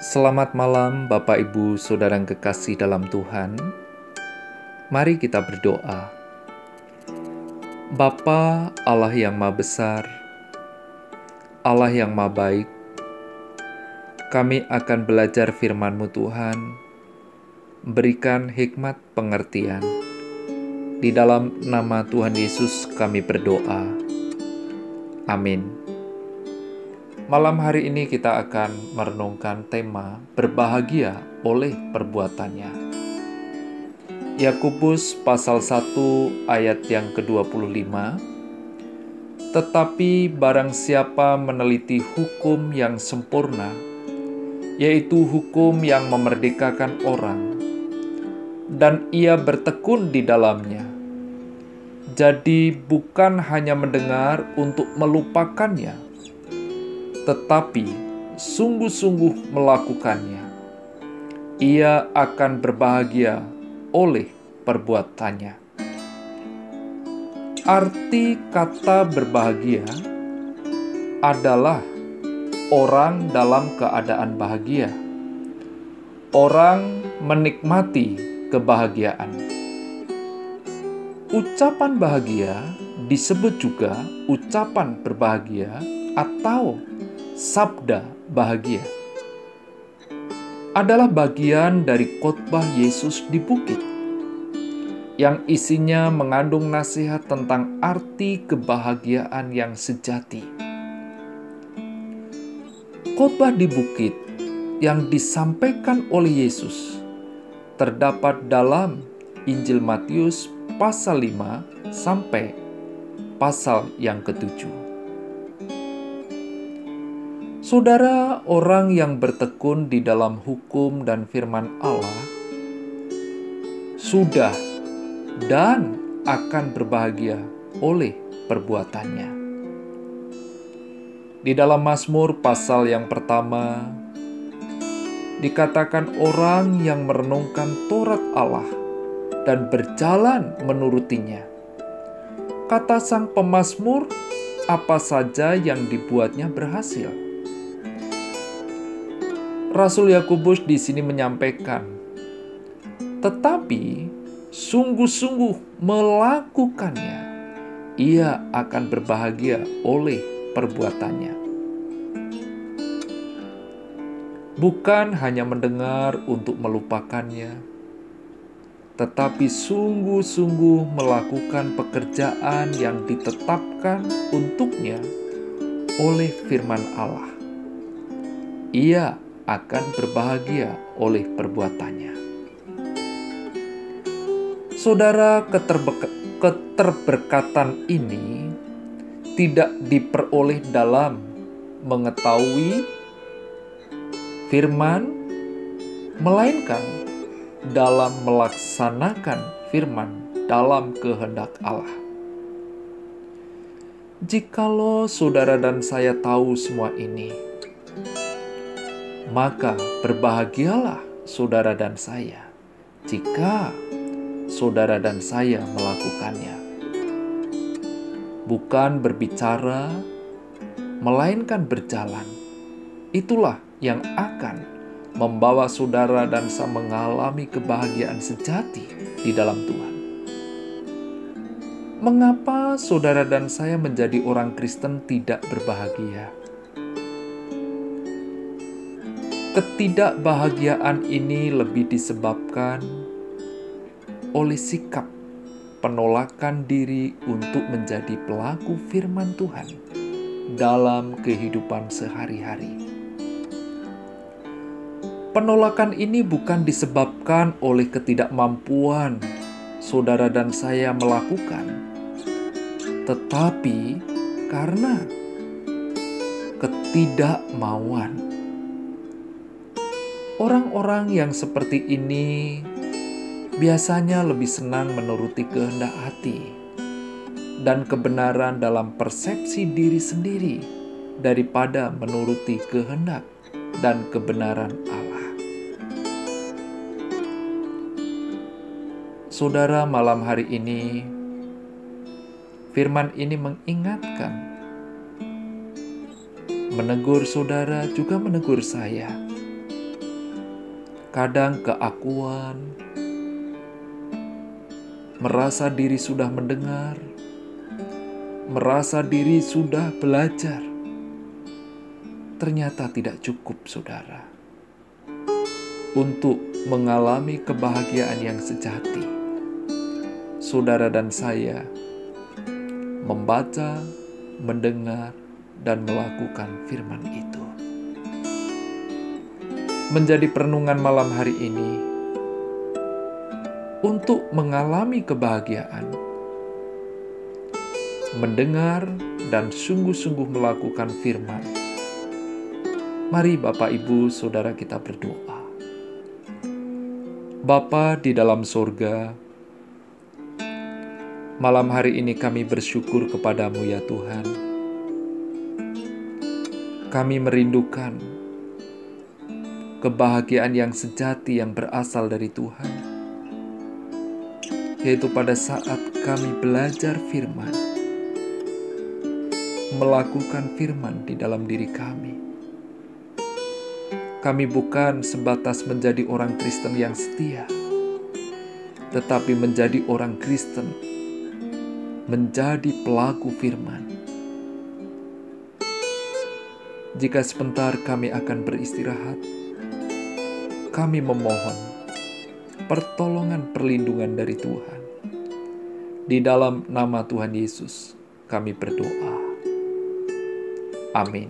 Selamat malam, Bapak, Ibu, saudara yang kekasih dalam Tuhan. Mari kita berdoa. Bapa Allah yang Maha Besar, Allah yang Maha Baik, kami akan belajar firman-Mu Tuhan, berikan hikmat pengertian. Di dalam nama Tuhan Yesus kami berdoa. Amin. Malam hari ini kita akan merenungkan tema berbahagia oleh perbuatannya. Yakobus pasal 1 ayat yang ke-25 Tetapi barang siapa meneliti hukum yang sempurna yaitu hukum yang memerdekakan orang dan ia bertekun di dalamnya jadi bukan hanya mendengar untuk melupakannya tetapi sungguh-sungguh melakukannya, ia akan berbahagia oleh perbuatannya. Arti kata berbahagia adalah orang dalam keadaan bahagia. Orang menikmati kebahagiaan. Ucapan bahagia disebut juga ucapan berbahagia atau sabda bahagia adalah bagian dari khotbah Yesus di bukit yang isinya mengandung nasihat tentang arti kebahagiaan yang sejati. Khotbah di bukit yang disampaikan oleh Yesus terdapat dalam Injil Matius pasal 5 sampai pasal yang ketujuh. Saudara, orang yang bertekun di dalam hukum dan firman Allah sudah dan akan berbahagia oleh perbuatannya. Di dalam Mazmur pasal yang pertama, dikatakan orang yang merenungkan Taurat Allah dan berjalan menurutinya. Kata sang pemazmur, apa saja yang dibuatnya berhasil Rasul Yakobus di sini menyampaikan, tetapi sungguh-sungguh melakukannya, ia akan berbahagia oleh perbuatannya. Bukan hanya mendengar untuk melupakannya, tetapi sungguh-sungguh melakukan pekerjaan yang ditetapkan untuknya oleh firman Allah. Ia akan berbahagia oleh perbuatannya. Saudara, keterberkatan ini tidak diperoleh dalam mengetahui firman, melainkan dalam melaksanakan firman dalam kehendak Allah. Jikalau saudara dan saya tahu semua ini, maka berbahagialah saudara dan saya jika saudara dan saya melakukannya. Bukan berbicara, melainkan berjalan. Itulah yang akan membawa saudara dan saya mengalami kebahagiaan sejati di dalam Tuhan. Mengapa saudara dan saya menjadi orang Kristen tidak berbahagia? Ketidakbahagiaan ini lebih disebabkan oleh sikap penolakan diri untuk menjadi pelaku firman Tuhan dalam kehidupan sehari-hari. Penolakan ini bukan disebabkan oleh ketidakmampuan saudara dan saya melakukan, tetapi karena ketidakmauan Orang-orang yang seperti ini biasanya lebih senang menuruti kehendak hati dan kebenaran dalam persepsi diri sendiri daripada menuruti kehendak dan kebenaran Allah. Saudara, malam hari ini firman ini mengingatkan, menegur saudara juga menegur saya kadang keakuan, merasa diri sudah mendengar, merasa diri sudah belajar, ternyata tidak cukup, saudara, untuk mengalami kebahagiaan yang sejati. Saudara dan saya membaca, mendengar, dan melakukan firman itu. Menjadi perenungan malam hari ini untuk mengalami kebahagiaan, mendengar, dan sungguh-sungguh melakukan firman. Mari, Bapak, Ibu, saudara, kita berdoa. Bapa di dalam sorga, malam hari ini kami bersyukur kepadamu ya Tuhan. Kami merindukan kebahagiaan yang sejati yang berasal dari Tuhan, yaitu pada saat kami belajar firman, melakukan firman di dalam diri kami kami bukan sebatas menjadi orang Kristen yang setia, tetapi menjadi orang Kristen, menjadi pelaku firman. Jika sebentar kami akan beristirahat, kami memohon pertolongan perlindungan dari Tuhan. Di dalam nama Tuhan Yesus, kami berdoa. Amin.